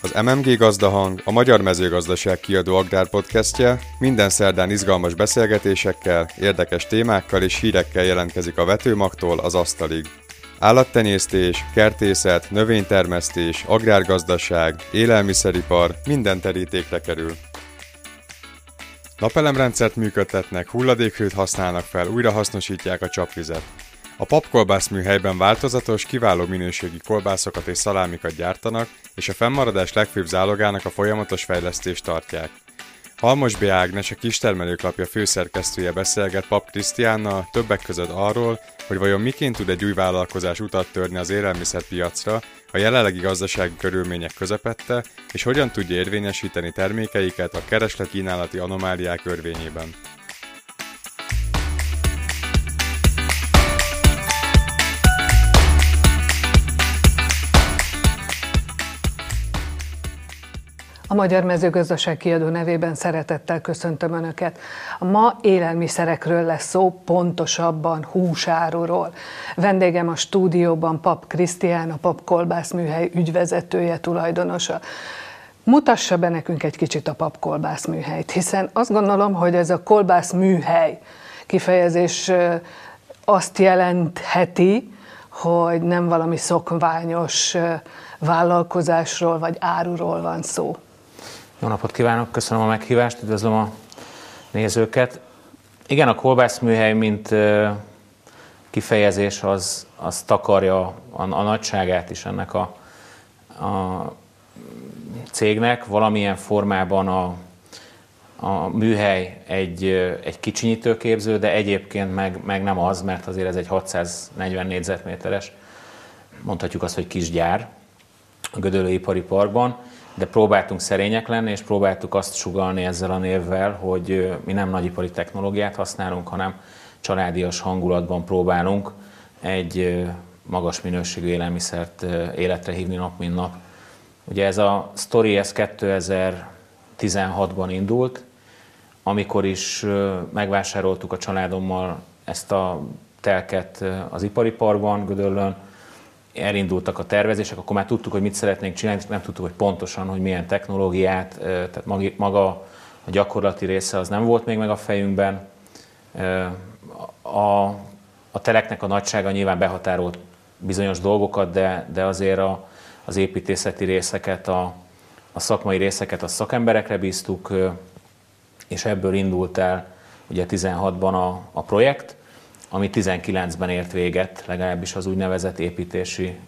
Az MMG Gazdahang, a Magyar Mezőgazdaság kiadó agrárpodcastje minden szerdán izgalmas beszélgetésekkel, érdekes témákkal és hírekkel jelentkezik a vetőmagtól az asztalig. Állattenyésztés, kertészet, növénytermesztés, agrárgazdaság, élelmiszeripar minden terítékre kerül. Napelemrendszert működtetnek, hulladékhőt használnak fel, újrahasznosítják a csapvizet. A papkolbász műhelyben változatos, kiváló minőségi kolbászokat és szalámikat gyártanak, és a fennmaradás legfőbb zálogának a folyamatos fejlesztést tartják. Halmos B. Ágnes, a kistermelőklapja főszerkesztője beszélget Pap Krisztiánnal többek között arról, hogy vajon miként tud egy új vállalkozás utat törni az élelmiszerpiacra a jelenlegi gazdasági körülmények közepette, és hogyan tudja érvényesíteni termékeiket a kereslet-kínálati anomáliák örvényében. A Magyar Mezőgazdaság kiadó nevében szeretettel köszöntöm Önöket. Ma élelmiszerekről lesz szó, pontosabban húsáruról. Vendégem a stúdióban Pap Krisztián, a Pap Kolbász műhely ügyvezetője, tulajdonosa. Mutassa be nekünk egy kicsit a Pap Kolbász műhelyt, hiszen azt gondolom, hogy ez a kolbász műhely kifejezés azt jelentheti, hogy nem valami szokványos vállalkozásról vagy áruról van szó. Jó napot kívánok, köszönöm a meghívást, üdvözlöm a nézőket. Igen, a kolbászműhely, mint kifejezés, az, az takarja a, a nagyságát is ennek a, a cégnek. Valamilyen formában a, a műhely egy, egy kicsinyítőképző, de egyébként meg, meg nem az, mert azért ez egy 640 négyzetméteres, mondhatjuk azt, hogy kisgyár a Gödöllő Ipari Parkban de próbáltunk szerények lenni, és próbáltuk azt sugalni ezzel a névvel, hogy mi nem nagyipari technológiát használunk, hanem családias hangulatban próbálunk egy magas minőségű élelmiszert életre hívni nap, mint nap. Ugye ez a sztori, ez 2016-ban indult, amikor is megvásároltuk a családommal ezt a telket az ipari parkban, Gödöllön, elindultak a tervezések, akkor már tudtuk, hogy mit szeretnénk csinálni, nem tudtuk, hogy pontosan, hogy milyen technológiát, tehát maga a gyakorlati része az nem volt még meg a fejünkben. A, a teleknek a nagysága nyilván behatárolt bizonyos dolgokat, de, de azért a, az építészeti részeket, a, a szakmai részeket a szakemberekre bíztuk, és ebből indult el ugye 16-ban a, a projekt ami 19-ben ért véget, legalábbis az úgynevezett építési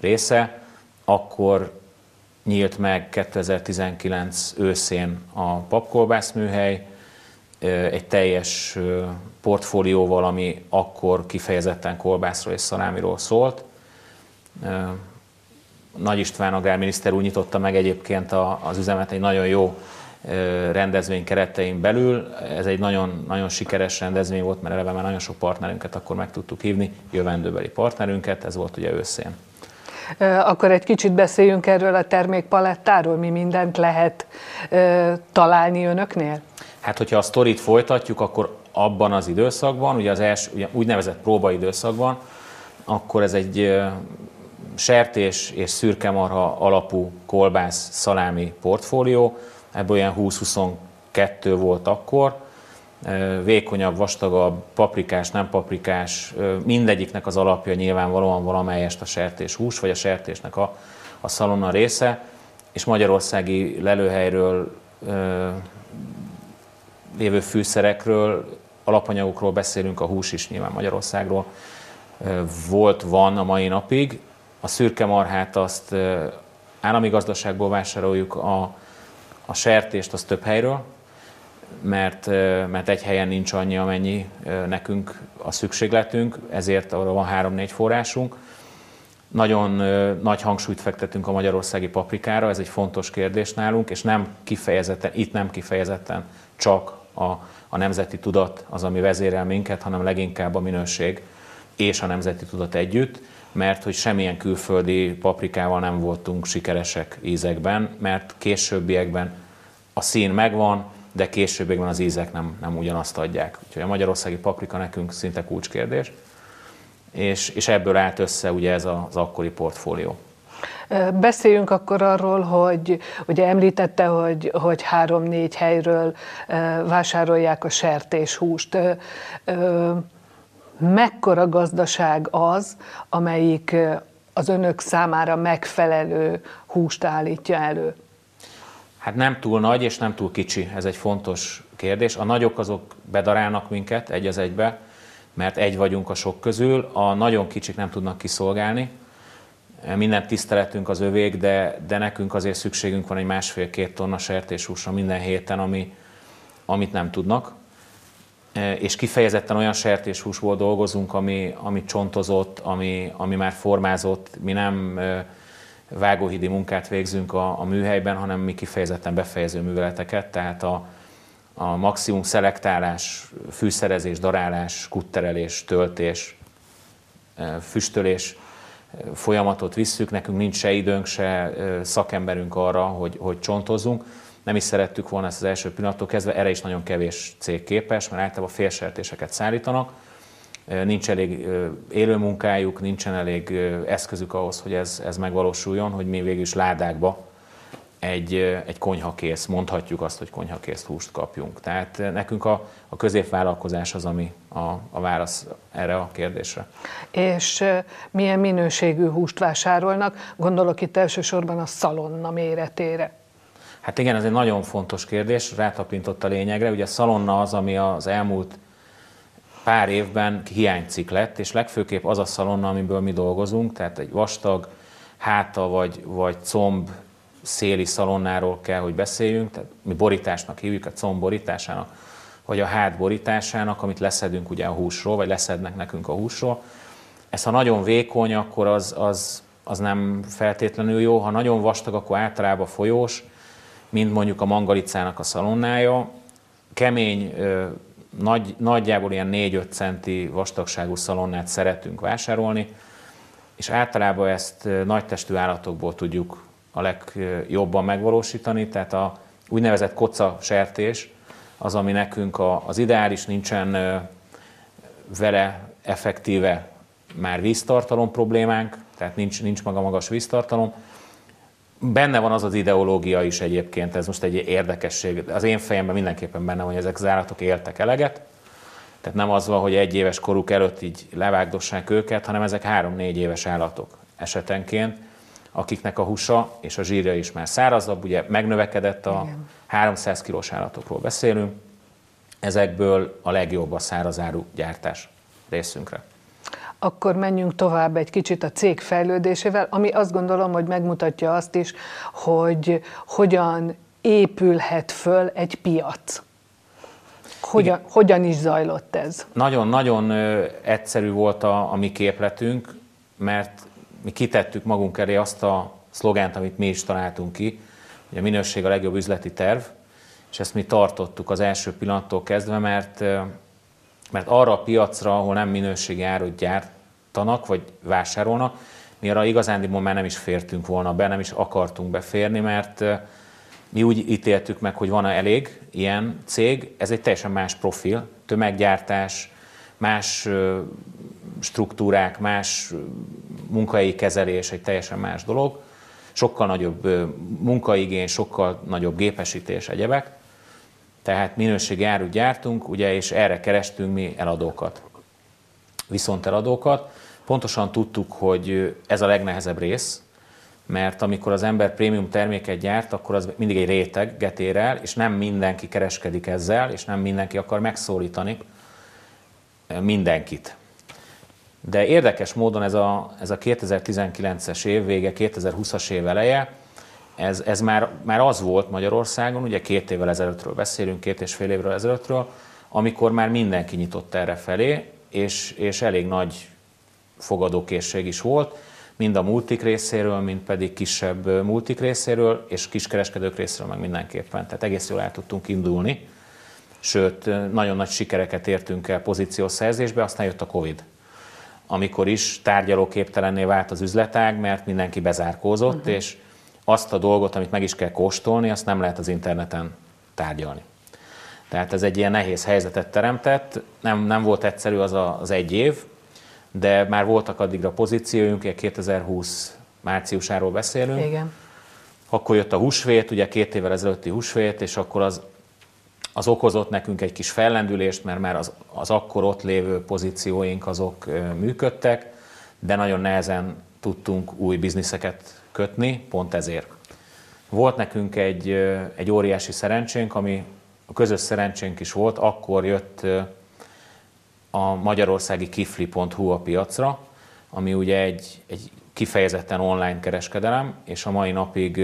része, akkor nyílt meg 2019 őszén a papkolbász műhely, egy teljes portfólióval, ami akkor kifejezetten kolbászról és szalámiról szólt. Nagy István agrárminiszter úgy nyitotta meg egyébként az üzemet egy nagyon jó rendezvény keretein belül. Ez egy nagyon, nagyon sikeres rendezvény volt, mert eleve már nagyon sok partnerünket akkor meg tudtuk hívni, jövendőbeli partnerünket, ez volt ugye őszén. Akkor egy kicsit beszéljünk erről a termékpalettáról, mi mindent lehet találni önöknél? Hát, hogyha a sztorit folytatjuk, akkor abban az időszakban, ugye az első, ugye úgynevezett próbaidőszakban, akkor ez egy sertés és szürkemarha alapú kolbász szalámi portfólió, ebből olyan 20-22 volt akkor, vékonyabb, vastagabb, paprikás, nem paprikás, mindegyiknek az alapja nyilvánvalóan valamelyest a sertés hús, vagy a sertésnek a, a szalonna része, és magyarországi lelőhelyről lévő fűszerekről, alapanyagokról beszélünk, a hús is nyilván Magyarországról volt, van a mai napig. A szürke marhát azt állami gazdaságból vásároljuk, a a sertést az több helyről, mert, mert egy helyen nincs annyi, amennyi nekünk a szükségletünk, ezért arra van három-négy forrásunk. Nagyon nagy hangsúlyt fektetünk a magyarországi paprikára, ez egy fontos kérdés nálunk, és nem kifejezetten, itt nem kifejezetten csak a, a nemzeti tudat az, ami vezérel minket, hanem leginkább a minőség és a nemzeti tudat együtt mert hogy semmilyen külföldi paprikával nem voltunk sikeresek ízekben, mert későbbiekben a szín megvan, de későbbiekben az ízek nem, nem ugyanazt adják. Úgyhogy a magyarországi paprika nekünk szinte kulcskérdés, és, és ebből állt össze ugye ez az akkori portfólió. Beszéljünk akkor arról, hogy ugye említette, hogy, hogy három-négy helyről vásárolják a sertéshúst. Mekkora gazdaság az, amelyik az önök számára megfelelő húst állítja elő? Hát nem túl nagy és nem túl kicsi, ez egy fontos kérdés. A nagyok azok bedarálnak minket egy az egybe, mert egy vagyunk a sok közül, a nagyon kicsik nem tudnak kiszolgálni. Minden tiszteletünk az övék, de, de nekünk azért szükségünk van egy másfél-két tonna sertéshúsra minden héten, ami, amit nem tudnak. És kifejezetten olyan sertéshúsból dolgozunk, ami, ami csontozott, ami, ami már formázott. Mi nem vágóhidi munkát végzünk a, a műhelyben, hanem mi kifejezetten befejező műveleteket, tehát a, a maximum szelektálás, fűszerezés, darálás, kutterelés, töltés, füstölés folyamatot visszük. Nekünk nincs se időnk, se szakemberünk arra, hogy, hogy csontozzunk. Nem is szerettük volna ezt az első pillanattól kezdve, erre is nagyon kevés cég képes, mert általában félsertéseket szállítanak. Nincs elég élő munkájuk, nincsen elég eszközük ahhoz, hogy ez, ez megvalósuljon, hogy mi végül is ládákba egy, egy konyhakész, mondhatjuk azt, hogy konyhakész húst kapjunk. Tehát nekünk a, a középvállalkozás az, ami a, a válasz erre a kérdésre. És milyen minőségű húst vásárolnak? Gondolok itt elsősorban a szalonna méretére. Hát igen, ez egy nagyon fontos kérdés, rátapintott a lényegre. Ugye a szalonna az, ami az elmúlt pár évben hiánycik lett, és legfőképp az a szalonna, amiből mi dolgozunk, tehát egy vastag háta vagy, vagy comb széli szalonnáról kell, hogy beszéljünk, tehát mi borításnak hívjuk, a comb borításának, vagy a hát borításának, amit leszedünk ugye a húsról, vagy leszednek nekünk a húsról. Ez ha nagyon vékony, akkor az, az, az nem feltétlenül jó, ha nagyon vastag, akkor általában folyós, mint mondjuk a mangalicának a szalonnája. Kemény, nagy, nagyjából ilyen 4-5 centi vastagságú szalonnát szeretünk vásárolni, és általában ezt nagy testű állatokból tudjuk a legjobban megvalósítani, tehát a úgynevezett koca sertés az, ami nekünk az ideális, nincsen vele effektíve már víztartalom problémánk, tehát nincs, nincs maga magas víztartalom. Benne van az az ideológia is egyébként, ez most egy érdekesség. Az én fejemben mindenképpen benne van, hogy ezek az állatok éltek eleget, tehát nem az van, hogy egy éves koruk előtt így levágdossák őket, hanem ezek három-négy éves állatok esetenként, akiknek a húsa és a zsírja is már szárazabb, ugye megnövekedett a Igen. 300 kilós állatokról beszélünk, ezekből a legjobb a szárazáru gyártás részünkre. Akkor menjünk tovább egy kicsit a cég fejlődésével, ami azt gondolom, hogy megmutatja azt is, hogy hogyan épülhet föl egy piac. Hogyan, hogyan is zajlott ez? Nagyon-nagyon egyszerű volt a, a mi képletünk, mert mi kitettük magunk elé azt a szlogánt, amit mi is találtunk ki, hogy a minőség a legjobb üzleti terv, és ezt mi tartottuk az első pillanattól kezdve, mert, mert arra a piacra, ahol nem minőségi árut gyártanak, vagy vásárolnak, mi arra igazándiból már nem is fértünk volna be, nem is akartunk beférni, mert mi úgy ítéltük meg, hogy van elég ilyen cég, ez egy teljesen más profil, tömeggyártás, más struktúrák, más munkai kezelés egy teljesen más dolog, sokkal nagyobb munkaigény, sokkal nagyobb gépesítés, egyebek. Tehát minőségi árut gyártunk, ugye, és erre kerestünk mi eladókat. Viszont eladókat. Pontosan tudtuk, hogy ez a legnehezebb rész, mert amikor az ember prémium terméket gyárt, akkor az mindig egy réteget ér el, és nem mindenki kereskedik ezzel, és nem mindenki akar megszólítani mindenkit. De érdekes módon ez a, ez a 2019-es év vége, 2020-as év eleje, ez, ez már, már az volt Magyarországon, ugye két évvel ezelőttről beszélünk, két és fél évről ezelőttről, amikor már mindenki nyitott erre felé, és, és elég nagy fogadókészség is volt, mind a multik részéről, mind pedig kisebb multik részéről, és kiskereskedők részéről meg mindenképpen. Tehát egész jól el tudtunk indulni, sőt, nagyon nagy sikereket értünk el pozíciószerzésbe, aztán jött a Covid amikor is tárgyalóképtelenné vált az üzletág, mert mindenki bezárkózott, uh-huh. és azt a dolgot, amit meg is kell kóstolni, azt nem lehet az interneten tárgyalni. Tehát ez egy ilyen nehéz helyzetet teremtett, nem, nem volt egyszerű az a, az egy év, de már voltak addigra pozícióink, 2020 márciusáról beszélünk. Igen. Akkor jött a húsvét, ugye két évvel ezelőtti húsvét, és akkor az, az okozott nekünk egy kis fellendülést, mert már az, az akkor ott lévő pozícióink azok működtek, de nagyon nehezen tudtunk új bizniszeket kötni, pont ezért. Volt nekünk egy, egy óriási szerencsénk, ami a közös szerencsénk is volt, akkor jött a magyarországi kifli.hu a piacra, ami ugye egy, egy kifejezetten online kereskedelem, és a mai napig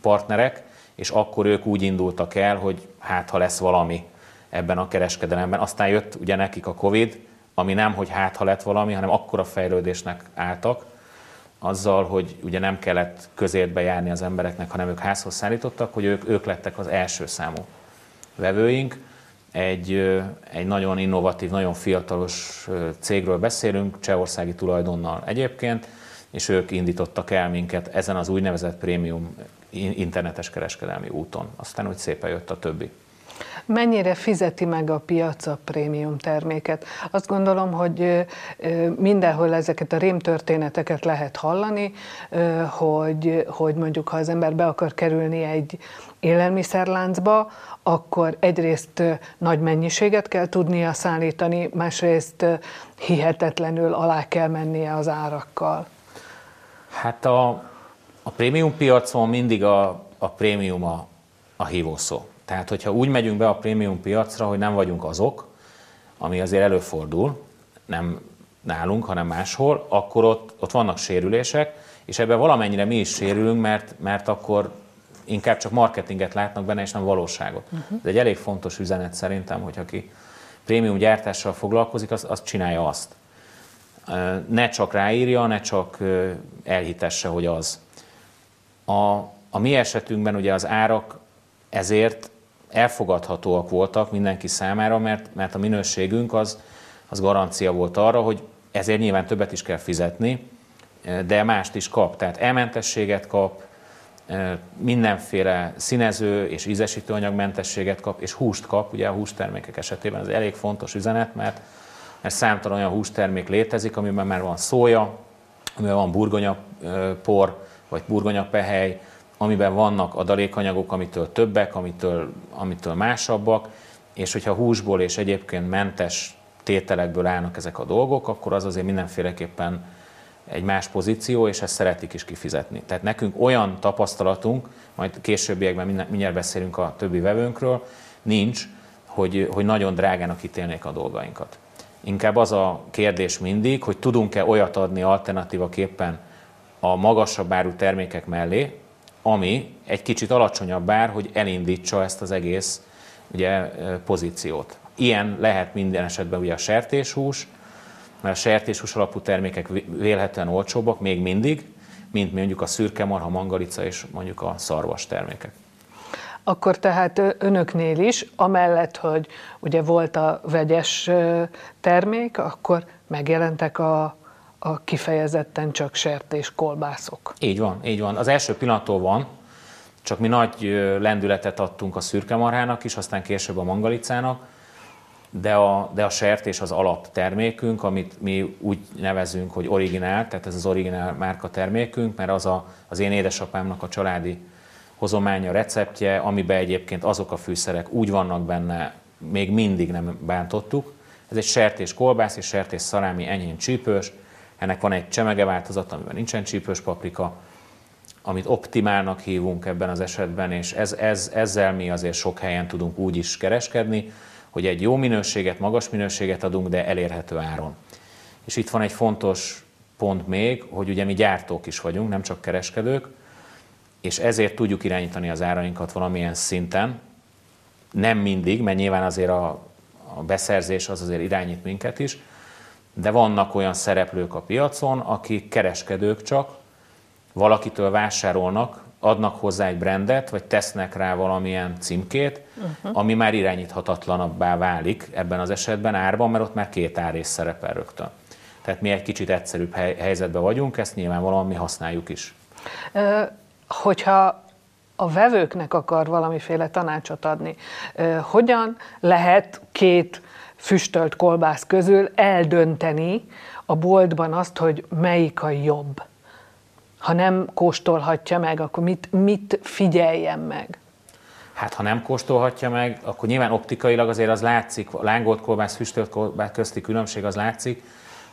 partnerek, és akkor ők úgy indultak el, hogy hát ha lesz valami ebben a kereskedelemben. Aztán jött ugye nekik a Covid, ami nem, hogy hát ha lett valami, hanem akkora fejlődésnek álltak, azzal, hogy ugye nem kellett közértbe járni az embereknek, hanem ők házhoz szállítottak, hogy ők, ők lettek az első számú vevőink. Egy, egy nagyon innovatív, nagyon fiatalos cégről beszélünk, csehországi tulajdonnal egyébként, és ők indítottak el minket ezen az úgynevezett prémium internetes kereskedelmi úton. Aztán úgy szépen jött a többi. Mennyire fizeti meg a piac a prémium terméket? Azt gondolom, hogy mindenhol ezeket a rémtörténeteket lehet hallani, hogy, hogy mondjuk ha az ember be akar kerülni egy élelmiszerláncba, akkor egyrészt nagy mennyiséget kell tudnia szállítani, másrészt hihetetlenül alá kell mennie az árakkal. Hát a, a prémium piacon mindig a, a prémium a, a hívószó. Tehát, hogyha úgy megyünk be a prémium piacra, hogy nem vagyunk azok, ami azért előfordul, nem nálunk, hanem máshol, akkor ott, ott vannak sérülések, és ebben valamennyire mi is sérülünk, mert, mert akkor inkább csak marketinget látnak benne, és nem valóságot. Uh-huh. Ez egy elég fontos üzenet szerintem, hogy aki prémium gyártással foglalkozik, az, az csinálja azt. Ne csak ráírja, ne csak elhitesse, hogy az. A, a mi esetünkben ugye az árak ezért elfogadhatóak voltak mindenki számára, mert, mert a minőségünk az, az garancia volt arra, hogy ezért nyilván többet is kell fizetni, de mást is kap. Tehát elmentességet kap, mindenféle színező és ízesítőanyagmentességet kap, és húst kap, ugye a hústermékek esetében ez elég fontos üzenet, mert, mert számtalan olyan hústermék létezik, amiben már van szója, amiben van burgonyapor, vagy burgonyapehely, amiben vannak adalékanyagok, amitől többek, amitől, amitől másabbak, és hogyha húsból és egyébként mentes tételekből állnak ezek a dolgok, akkor az azért mindenféleképpen egy más pozíció, és ezt szeretik is kifizetni. Tehát nekünk olyan tapasztalatunk, majd későbbiekben mindjárt beszélünk a többi vevőnkről, nincs, hogy, hogy nagyon drágának ítélnék a dolgainkat. Inkább az a kérdés mindig, hogy tudunk-e olyat adni alternatívaképpen a magasabb áru termékek mellé, ami egy kicsit alacsonyabb ár, hogy elindítsa ezt az egész ugye, pozíciót. Ilyen lehet minden esetben ugye a sertéshús, mert a sertéshús alapú termékek vélhetően olcsóbbak még mindig, mint mondjuk a szürke marha, mangalica és mondjuk a szarvas termékek. Akkor tehát önöknél is, amellett, hogy ugye volt a vegyes termék, akkor megjelentek a a kifejezetten csak sertés kolbászok. Így van, így van. Az első pillanattól van, csak mi nagy lendületet adtunk a szürkemarhának is, aztán később a mangalicának, de a, de a sertés az alaptermékünk, amit mi úgy nevezünk, hogy originál, tehát ez az originál márka termékünk, mert az a, az én édesapámnak a családi hozománya, receptje, amiben egyébként azok a fűszerek úgy vannak benne, még mindig nem bántottuk. Ez egy sertés kolbász és sertés szalámi enyhén csípős, ennek van egy csemege változat, amiben nincsen csípős paprika, amit optimálnak hívunk ebben az esetben, és ez, ez, ezzel mi azért sok helyen tudunk úgy is kereskedni, hogy egy jó minőséget, magas minőséget adunk, de elérhető áron. És itt van egy fontos pont még, hogy ugye mi gyártók is vagyunk, nem csak kereskedők, és ezért tudjuk irányítani az árainkat valamilyen szinten, nem mindig, mert nyilván azért a, a beszerzés az azért irányít minket is, de vannak olyan szereplők a piacon, akik kereskedők csak, valakitől vásárolnak, adnak hozzá egy brandet, vagy tesznek rá valamilyen címkét, uh-huh. ami már irányíthatatlanabbá válik ebben az esetben árban, mert ott már két árés szerepel rögtön. Tehát mi egy kicsit egyszerűbb helyzetben vagyunk, ezt nyilvánvalóan mi használjuk is. Hogyha a vevőknek akar valamiféle tanácsot adni, hogyan lehet két füstölt kolbász közül eldönteni a boltban azt, hogy melyik a jobb. ha nem kóstolhatja meg, akkor mit, mit figyeljen meg? Hát ha nem kóstolhatja meg, akkor nyilván optikailag azért az látszik, a lángolt kolbász, füstölt kolbász közti különbség az látszik.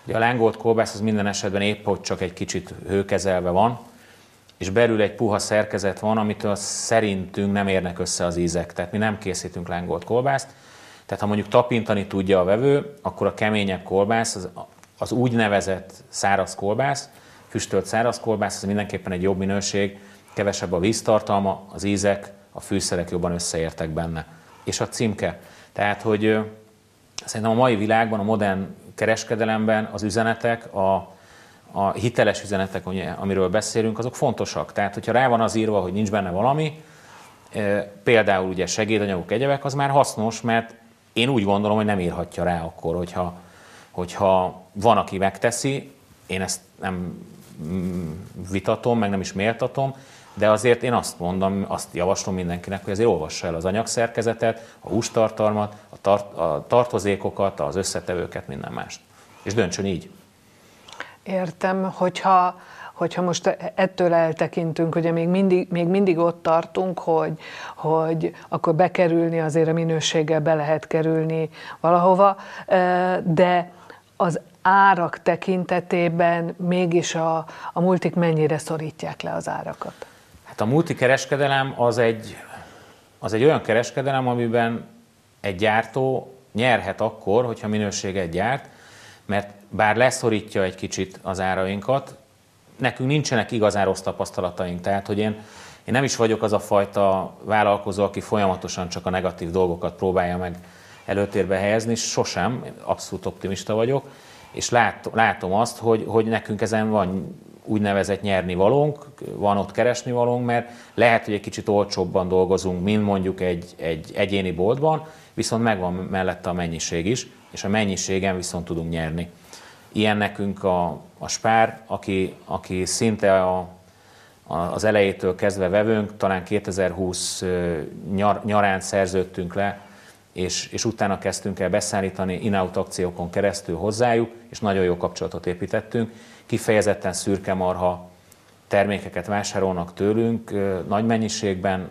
Ugye a lángolt kolbász az minden esetben épp, hogy csak egy kicsit hőkezelve van, és belül egy puha szerkezet van, amitől szerintünk nem érnek össze az ízek. Tehát mi nem készítünk lángolt kolbászt. Tehát ha mondjuk tapintani tudja a vevő, akkor a keményebb kolbász, az, az úgynevezett száraz kolbász, füstölt száraz kolbász, az mindenképpen egy jobb minőség, kevesebb a víztartalma, az ízek, a fűszerek jobban összeértek benne. És a címke. Tehát, hogy szerintem a mai világban, a modern kereskedelemben az üzenetek, a, a hiteles üzenetek, amiről beszélünk, azok fontosak. Tehát, hogyha rá van az írva, hogy nincs benne valami, például ugye segédanyagok, egyebek, az már hasznos, mert én úgy gondolom, hogy nem írhatja rá akkor, hogyha, hogyha van, aki megteszi, én ezt nem vitatom, meg nem is méltatom, de azért én azt mondom, azt javaslom mindenkinek, hogy azért olvassa el az anyagszerkezetet, a hústartalmat, a, tart, a tartozékokat, az összetevőket, minden mást. És döntsön így. Értem, hogyha, hogyha most ettől eltekintünk, ugye még mindig, még mindig ott tartunk, hogy, hogy akkor bekerülni azért a minőséggel be lehet kerülni valahova, de az árak tekintetében mégis a, a multik mennyire szorítják le az árakat? Hát a multikereskedelem az egy, az egy olyan kereskedelem, amiben egy gyártó nyerhet akkor, hogyha minőséget gyárt, mert bár leszorítja egy kicsit az árainkat, nekünk nincsenek igazán rossz tapasztalataink. Tehát, hogy én, én nem is vagyok az a fajta vállalkozó, aki folyamatosan csak a negatív dolgokat próbálja meg előtérbe helyezni, sosem, abszolút optimista vagyok, és lát, látom azt, hogy, hogy nekünk ezen van úgynevezett nyerni valónk, van ott keresni valónk, mert lehet, hogy egy kicsit olcsóbban dolgozunk, mint mondjuk egy, egy egyéni boltban, viszont megvan mellette a mennyiség is, és a mennyiségen viszont tudunk nyerni. Ilyen nekünk a, a Spár, aki, aki szinte a, a, az elejétől kezdve vevőnk, talán 2020 nyar, nyarán szerződtünk le, és, és utána kezdtünk el beszállítani in-out akciókon keresztül hozzájuk, és nagyon jó kapcsolatot építettünk. Kifejezetten szürke marha termékeket vásárolnak tőlünk nagy mennyiségben,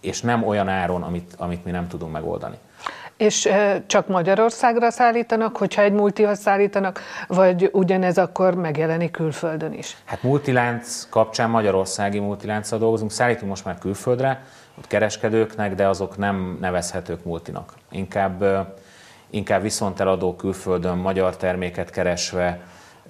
és nem olyan áron, amit, amit mi nem tudunk megoldani. És csak Magyarországra szállítanak, hogyha egy multihoz szállítanak, vagy ugyanez akkor megjelenik külföldön is? Hát multilánc kapcsán Magyarországi multilánccal dolgozunk, szállítunk most már külföldre, ott kereskedőknek, de azok nem nevezhetők multinak. Inkább, inkább viszont eladó külföldön magyar terméket keresve,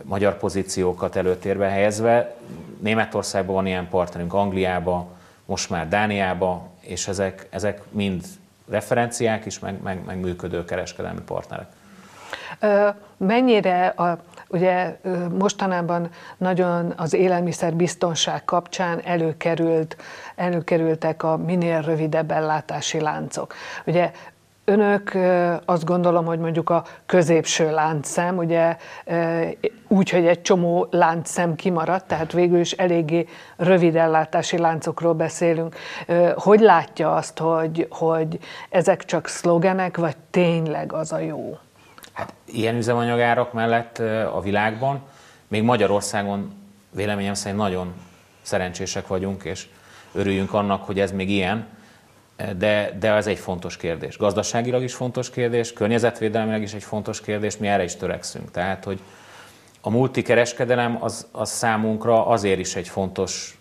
magyar pozíciókat előtérbe helyezve. Németországban van ilyen partnerünk, Angliába, most már Dániába, és ezek, ezek mind referenciák is, meg, meg, meg működő kereskedelmi partnerek. Mennyire a, ugye mostanában nagyon az élelmiszerbiztonság kapcsán előkerült, előkerültek a minél rövidebb ellátási láncok. Ugye Önök azt gondolom, hogy mondjuk a középső láncszem, ugye úgy, hogy egy csomó láncszem kimaradt, tehát végül is eléggé rövid ellátási láncokról beszélünk. Hogy látja azt, hogy, hogy ezek csak szlogenek, vagy tényleg az a jó? Hát ilyen üzemanyagárak mellett a világban, még Magyarországon véleményem szerint nagyon szerencsések vagyunk, és örüljünk annak, hogy ez még ilyen, de, de ez egy fontos kérdés. Gazdaságilag is fontos kérdés, környezetvédelmileg is egy fontos kérdés, mi erre is törekszünk. Tehát, hogy a multikereskedelem az, az számunkra azért is egy fontos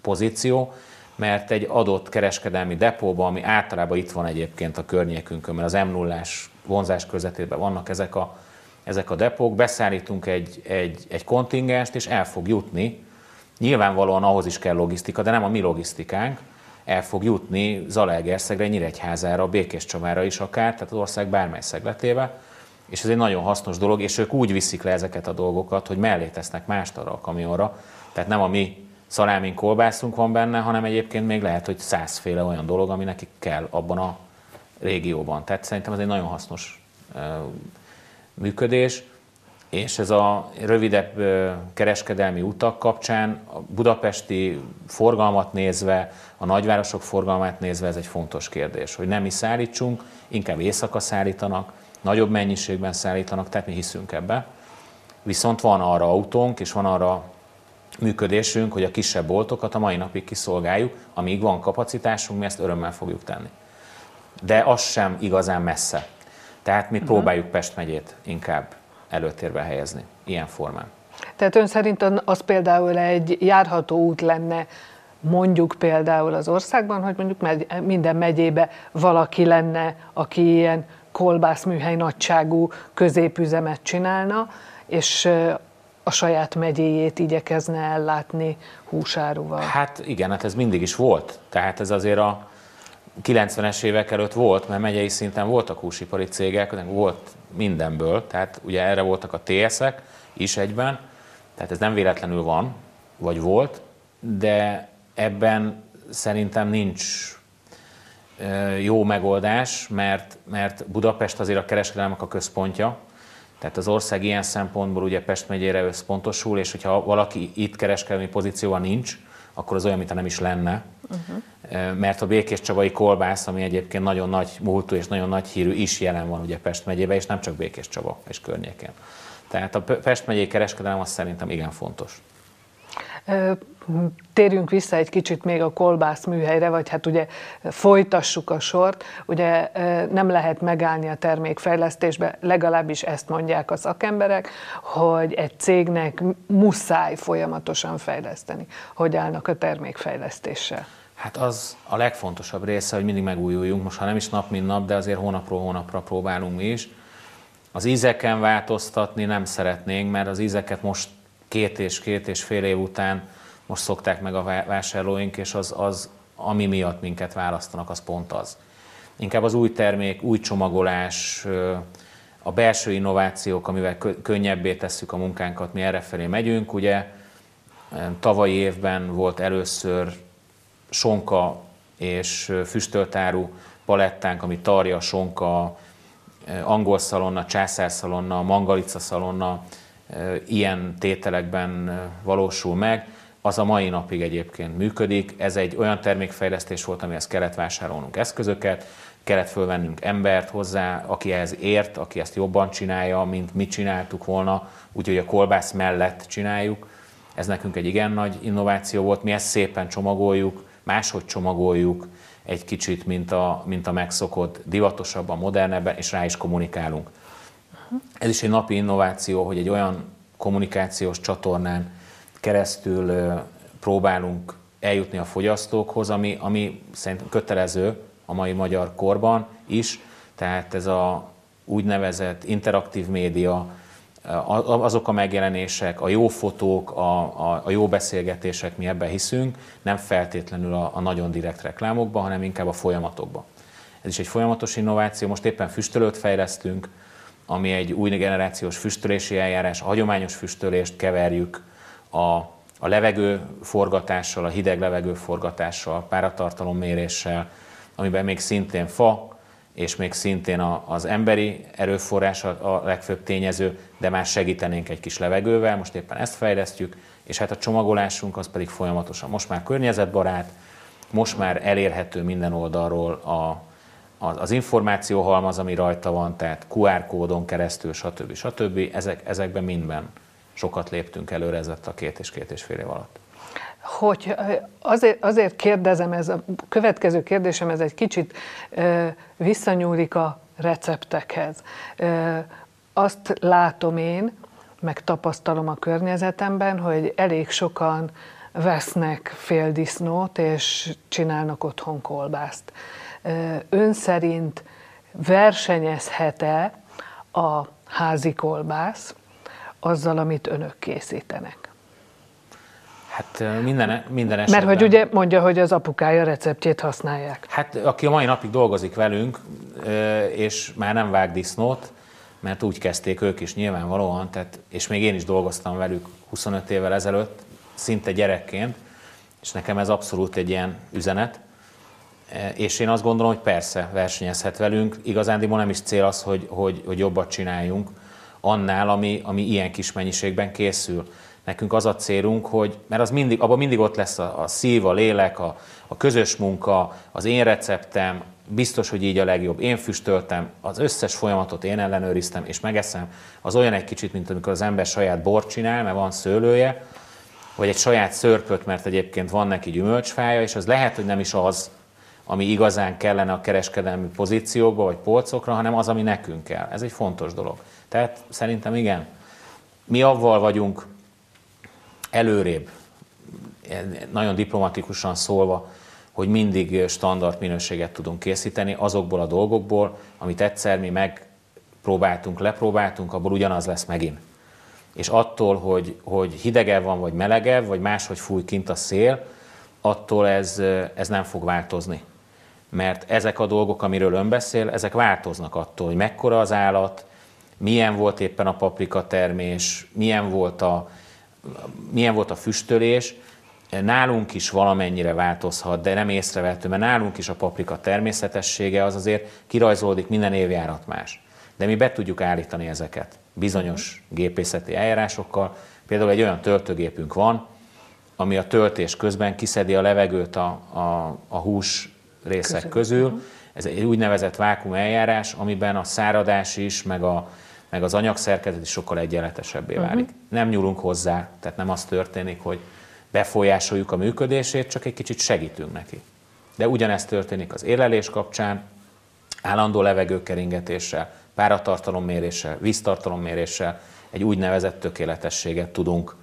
pozíció, mert egy adott kereskedelmi depóban, ami általában itt van egyébként a környékünkön, mert az m 0 vonzás közvetében vannak ezek a, ezek a depók, beszállítunk egy, egy, egy kontingenst, és el fog jutni. Nyilvánvalóan ahhoz is kell logisztika, de nem a mi logisztikánk, el fog jutni Zalaegerszegre, Nyíregyházára, Békés Csavára is akár, tehát az ország bármely szegletébe, és ez egy nagyon hasznos dolog, és ők úgy viszik le ezeket a dolgokat, hogy mellé tesznek mást arra a kamionra, tehát nem a mi szalámin kolbászunk van benne, hanem egyébként még lehet, hogy százféle olyan dolog, ami nekik kell abban a régióban. Tehát szerintem ez egy nagyon hasznos működés és ez a rövidebb kereskedelmi utak kapcsán a budapesti forgalmat nézve, a nagyvárosok forgalmát nézve ez egy fontos kérdés, hogy nem mi szállítsunk, inkább éjszaka szállítanak, nagyobb mennyiségben szállítanak, tehát mi hiszünk ebbe. Viszont van arra autónk, és van arra működésünk, hogy a kisebb boltokat a mai napig kiszolgáljuk, amíg van kapacitásunk, mi ezt örömmel fogjuk tenni. De az sem igazán messze. Tehát mi uh-huh. próbáljuk Pest megyét inkább előtérbe helyezni, ilyen formán. Tehát ön szerint az például egy járható út lenne mondjuk például az országban, hogy mondjuk minden megyébe valaki lenne, aki ilyen kolbászműhely nagyságú középüzemet csinálna, és a saját megyéjét igyekezne ellátni húsáruval. Hát igen, hát ez mindig is volt. Tehát ez azért a 90-es évek előtt volt, mert megyei szinten voltak húsipari cégek, volt mindenből, tehát ugye erre voltak a TS-ek is egyben, tehát ez nem véletlenül van, vagy volt, de ebben szerintem nincs jó megoldás, mert, mert Budapest azért a kereskedelmek a központja, tehát az ország ilyen szempontból ugye Pest megyére összpontosul, és hogyha valaki itt kereskedelmi pozícióban nincs, akkor az olyan, mintha nem is lenne. Uh-huh. Mert a Békés Csabai kolbász, ami egyébként nagyon nagy múltú és nagyon nagy hírű, is jelen van ugye Pest megyében, és nem csak Békés Csaba és környékén. Tehát a Pest megyei kereskedelem az szerintem igen fontos. Térjünk vissza egy kicsit még a kolbász műhelyre, vagy hát ugye folytassuk a sort. Ugye nem lehet megállni a termékfejlesztésbe, legalábbis ezt mondják a szakemberek, hogy egy cégnek muszáj folyamatosan fejleszteni. Hogy állnak a termékfejlesztéssel? Hát az a legfontosabb része, hogy mindig megújuljunk, most ha nem is nap, mint nap, de azért hónapról hónapra próbálunk mi is. Az ízeken változtatni nem szeretnénk, mert az ízeket most két és két és fél év után most szokták meg a vásárlóink, és az, az ami miatt minket választanak, az pont az. Inkább az új termék, új csomagolás, a belső innovációk, amivel könnyebbé tesszük a munkánkat, mi errefelé megyünk. Ugye tavalyi évben volt először sonka és füstöltáru palettánk, ami tarja, sonka, angol szalonna, császár szalonna, mangalica szalonna, ilyen tételekben valósul meg az a mai napig egyébként működik. Ez egy olyan termékfejlesztés volt, amihez kellett vásárolnunk eszközöket, kellett fölvennünk embert hozzá, aki ehhez ért, aki ezt jobban csinálja, mint mi csináltuk volna, úgyhogy a kolbász mellett csináljuk. Ez nekünk egy igen nagy innováció volt, mi ezt szépen csomagoljuk, máshogy csomagoljuk, egy kicsit, mint a, mint a megszokott, divatosabban, modernebben, és rá is kommunikálunk. Ez is egy napi innováció, hogy egy olyan kommunikációs csatornán keresztül próbálunk eljutni a fogyasztókhoz, ami, ami szerintem kötelező a mai magyar korban is, tehát ez a úgynevezett interaktív média, azok a megjelenések, a jó fotók, a, a, a jó beszélgetések, mi ebben hiszünk, nem feltétlenül a, a nagyon direkt reklámokban, hanem inkább a folyamatokban. Ez is egy folyamatos innováció, most éppen füstölőt fejlesztünk, ami egy új generációs füstölési eljárás, a hagyományos füstölést keverjük a, a levegő forgatással, a hideg levegő forgatással, páratartalom méréssel, amiben még szintén fa, és még szintén a, az emberi erőforrás a, a legfőbb tényező, de már segítenénk egy kis levegővel, most éppen ezt fejlesztjük, és hát a csomagolásunk az pedig folyamatosan. Most már környezetbarát, most már elérhető minden oldalról a, az információhalmaz, ami rajta van, tehát QR kódon keresztül, stb. stb. Ezek, ezekben mindben sokat léptünk előre ez a két és két és fél év alatt. Hogy azért, azért kérdezem, ez a következő kérdésem, ez egy kicsit visszanyúlik a receptekhez. Azt látom én, meg tapasztalom a környezetemben, hogy elég sokan vesznek féldisznót, és csinálnak otthon kolbászt. Ön szerint versenyezhet-e a házi kolbász azzal, amit önök készítenek? Hát minden, minden esetben. Mert hogy ugye mondja, hogy az apukája receptjét használják. Hát aki a mai napig dolgozik velünk, és már nem vág disznót, mert úgy kezdték ők is nyilvánvalóan, tehát, és még én is dolgoztam velük 25 évvel ezelőtt, szinte gyerekként, és nekem ez abszolút egy ilyen üzenet, és én azt gondolom, hogy persze versenyezhet velünk, igazándiból nem is cél az, hogy, hogy, hogy jobbat csináljunk, annál, ami, ami ilyen kis mennyiségben készül. Nekünk az a célunk, hogy, mert az mindig, abban mindig ott lesz a, a szív, a lélek, a, a közös munka, az én receptem, biztos, hogy így a legjobb. Én füstöltem, az összes folyamatot én ellenőriztem, és megeszem. Az olyan egy kicsit, mint amikor az ember saját bort csinál, mert van szőlője, vagy egy saját szörpöt, mert egyébként van neki gyümölcsfája, és az lehet, hogy nem is az, ami igazán kellene a kereskedelmi pozíciókba vagy polcokra, hanem az, ami nekünk kell. Ez egy fontos dolog. Tehát szerintem igen, mi avval vagyunk előrébb, nagyon diplomatikusan szólva, hogy mindig standard minőséget tudunk készíteni azokból a dolgokból, amit egyszer mi megpróbáltunk, lepróbáltunk, abból ugyanaz lesz megint. És attól, hogy, hogy hidegebb van, vagy melegebb, vagy máshogy fúj kint a szél, attól ez, ez nem fog változni. Mert ezek a dolgok, amiről ön beszél, ezek változnak attól, hogy mekkora az állat, milyen volt éppen a paprika termés, milyen volt a, milyen volt a füstölés, nálunk is valamennyire változhat, de nem észrevehető, mert nálunk is a paprika természetessége az azért kirajzolódik minden évjárat más. De mi be tudjuk állítani ezeket bizonyos gépészeti eljárásokkal. Például egy olyan töltőgépünk van, ami a töltés közben kiszedi a levegőt a, a, a hús részek közül. közül. Ez egy úgynevezett vákum eljárás, amiben a száradás is, meg, a, meg az anyagszerkezet is sokkal egyenletesebbé válik. Uh-huh. Nem nyúlunk hozzá, tehát nem az történik, hogy befolyásoljuk a működését, csak egy kicsit segítünk neki. De ugyanezt történik az élelés kapcsán, állandó levegőkeringetéssel, páratartalomméréssel, víztartalomméréssel egy úgynevezett tökéletességet tudunk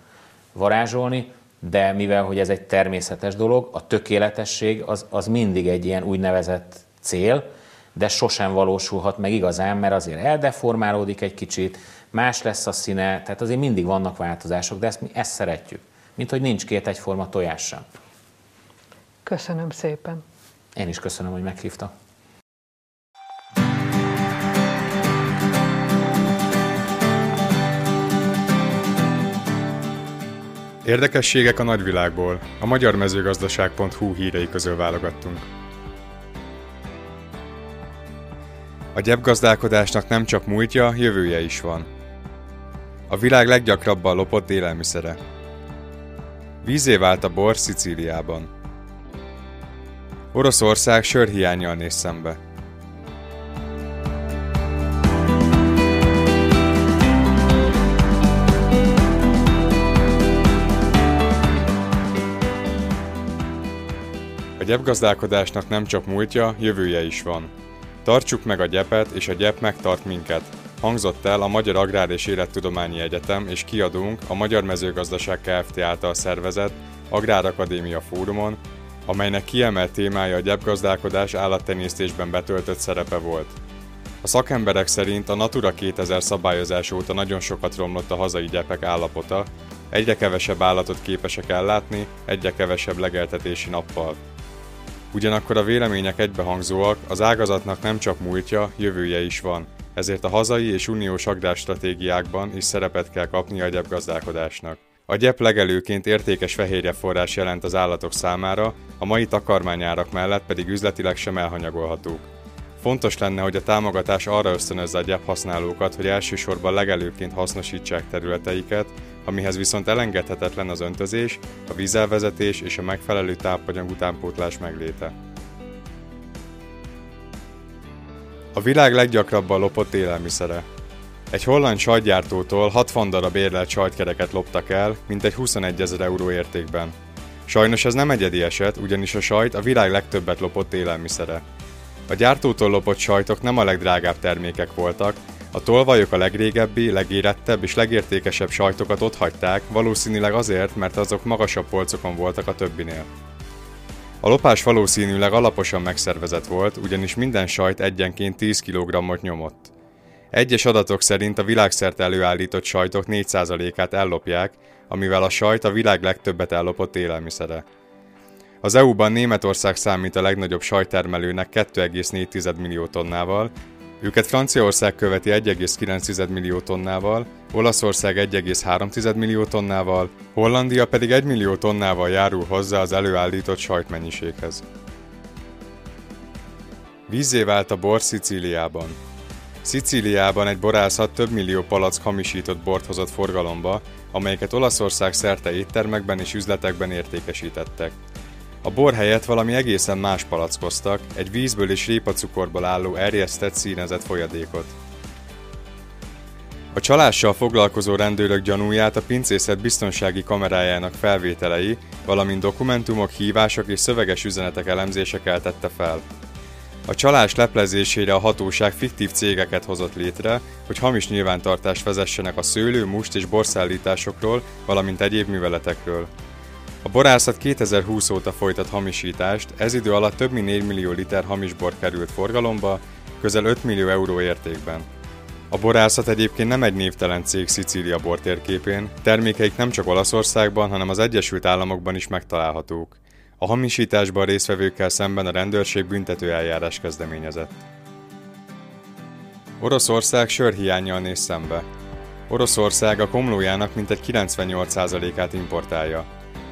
varázsolni, de mivel hogy ez egy természetes dolog, a tökéletesség az, az mindig egy ilyen úgynevezett cél, de sosem valósulhat meg igazán, mert azért eldeformálódik egy kicsit, más lesz a színe, tehát azért mindig vannak változások, de ezt mi ezt szeretjük mint hogy nincs két egyforma tojás sem. Köszönöm szépen. Én is köszönöm, hogy meghívta. Érdekességek a nagyvilágból. A magyar mezőgazdaság.hu hírei közül válogattunk. A gyepgazdálkodásnak nem csak múltja, jövője is van. A világ leggyakrabban lopott élelmiszere. Vízé vált a bor Szicíliában. Oroszország sörhiányjal néz szembe. A gyepgazdálkodásnak nem csak múltja, jövője is van. Tartsuk meg a gyepet, és a gyep megtart minket, hangzott el a Magyar Agrár és Élettudományi Egyetem és kiadónk a Magyar Mezőgazdaság Kft. által szervezett Agrárakadémia fórumon, amelynek kiemelt témája a gyepgazdálkodás állattenyésztésben betöltött szerepe volt. A szakemberek szerint a Natura 2000 szabályozás óta nagyon sokat romlott a hazai gyepek állapota, egyre kevesebb állatot képesek ellátni, egyre kevesebb legeltetési nappal. Ugyanakkor a vélemények egybehangzóak, az ágazatnak nem csak múltja, jövője is van – ezért a hazai és uniós agrárstratégiákban is szerepet kell kapni a gyepgazdálkodásnak. A gyep legelőként értékes fehérje forrás jelent az állatok számára, a mai takarmányárak mellett pedig üzletileg sem elhanyagolhatók. Fontos lenne, hogy a támogatás arra ösztönözze a gyep használókat, hogy elsősorban legelőként hasznosítsák területeiket, amihez viszont elengedhetetlen az öntözés, a vízelvezetés és a megfelelő tápanyag utánpótlás megléte. A világ leggyakrabban lopott élelmiszere. Egy holland sajtgyártótól 60 darab érlelt sajtkereket loptak el, mintegy 21 ezer euró értékben. Sajnos ez nem egyedi eset, ugyanis a sajt a világ legtöbbet lopott élelmiszere. A gyártótól lopott sajtok nem a legdrágább termékek voltak, a tolvajok a legrégebbi, legérettebb és legértékesebb sajtokat ott hagyták, valószínűleg azért, mert azok magasabb polcokon voltak a többinél. A lopás valószínűleg alaposan megszervezett volt, ugyanis minden sajt egyenként 10 kg-ot nyomott. Egyes adatok szerint a világszerte előállított sajtok 4%-át ellopják, amivel a sajt a világ legtöbbet ellopott élelmiszere. Az EU-ban Németország számít a legnagyobb sajttermelőnek 2,4 millió tonnával, őket Franciaország követi 1,9 millió tonnával, Olaszország 1,3 millió tonnával, Hollandia pedig 1 millió tonnával járul hozzá az előállított sajtmennyiséghez. Vízé vált a bor Szicíliában. Szicíliában egy borászat több millió palack hamisított bort hozott forgalomba, amelyeket Olaszország szerte éttermekben és üzletekben értékesítettek. A bor helyett valami egészen más palackoztak, egy vízből és répacukorból álló erjesztett színezett folyadékot. A csalással foglalkozó rendőrök gyanúját a pincészet biztonsági kamerájának felvételei, valamint dokumentumok, hívások és szöveges üzenetek elemzése keltette fel. A csalás leplezésére a hatóság fiktív cégeket hozott létre, hogy hamis nyilvántartást vezessenek a szőlő, must és borszállításokról, valamint egyéb műveletekről. A borászat 2020 óta folytat hamisítást, ez idő alatt több mint 4 millió liter hamis bor került forgalomba, közel 5 millió euró értékben. A borászat egyébként nem egy névtelen cég Szicília bortérképén, termékeik nem csak Olaszországban, hanem az Egyesült Államokban is megtalálhatók. A hamisításban résztvevőkkel szemben a rendőrség büntető eljárás kezdeményezett. Oroszország sörhiányjal néz szembe. Oroszország a komlójának mintegy 98%-át importálja.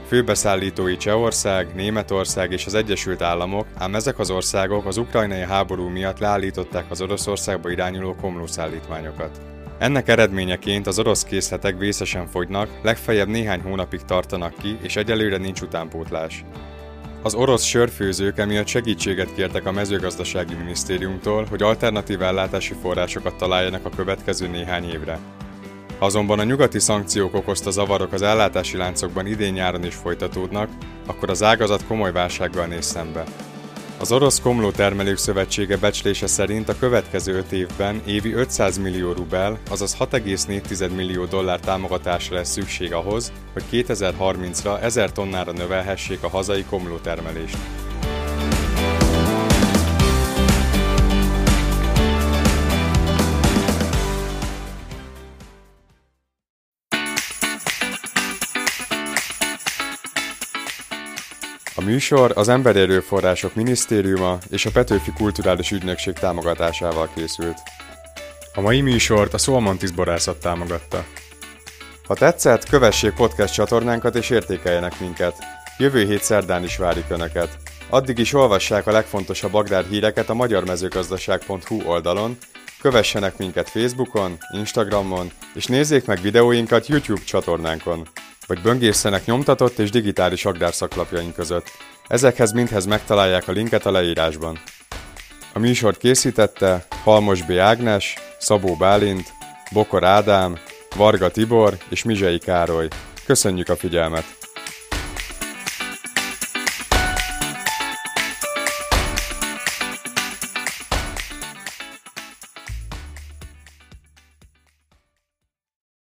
Főbeszállítói Csehország, Németország és az Egyesült Államok, ám ezek az országok az ukrajnai háború miatt leállították az Oroszországba irányuló komlószállítmányokat. Ennek eredményeként az orosz készletek vészesen fogynak, legfeljebb néhány hónapig tartanak ki, és egyelőre nincs utánpótlás. Az orosz sörfőzők emiatt segítséget kértek a mezőgazdasági minisztériumtól, hogy alternatív ellátási forrásokat találjanak a következő néhány évre. Azonban a nyugati szankciók okozta zavarok az ellátási láncokban idén-nyáron is folytatódnak, akkor az ágazat komoly válsággal néz szembe. Az Orosz Komló Termelők Szövetsége becslése szerint a következő 5 évben évi 500 millió rubel, azaz 6,4 millió dollár támogatásra lesz szükség ahhoz, hogy 2030-ra 1000 tonnára növelhessék a hazai komló termelést. A műsor az Emberi Erőforrások Minisztériuma és a Petőfi Kulturális Ügynökség támogatásával készült. A mai műsort a Szolmontis borászat támogatta. Ha tetszett, kövessék podcast csatornánkat és értékeljenek minket. Jövő hét szerdán is várjuk Önöket. Addig is olvassák a legfontosabb agrárhíreket a magyarmezőgazdaság.hu oldalon, kövessenek minket Facebookon, Instagramon, és nézzék meg videóinkat YouTube csatornánkon vagy böngészenek nyomtatott és digitális agrárszaklapjaink között. Ezekhez mindhez megtalálják a linket a leírásban. A műsort készítette Halmos B. Ágnes, Szabó Bálint, Bokor Ádám, Varga Tibor és Mizsei Károly. Köszönjük a figyelmet!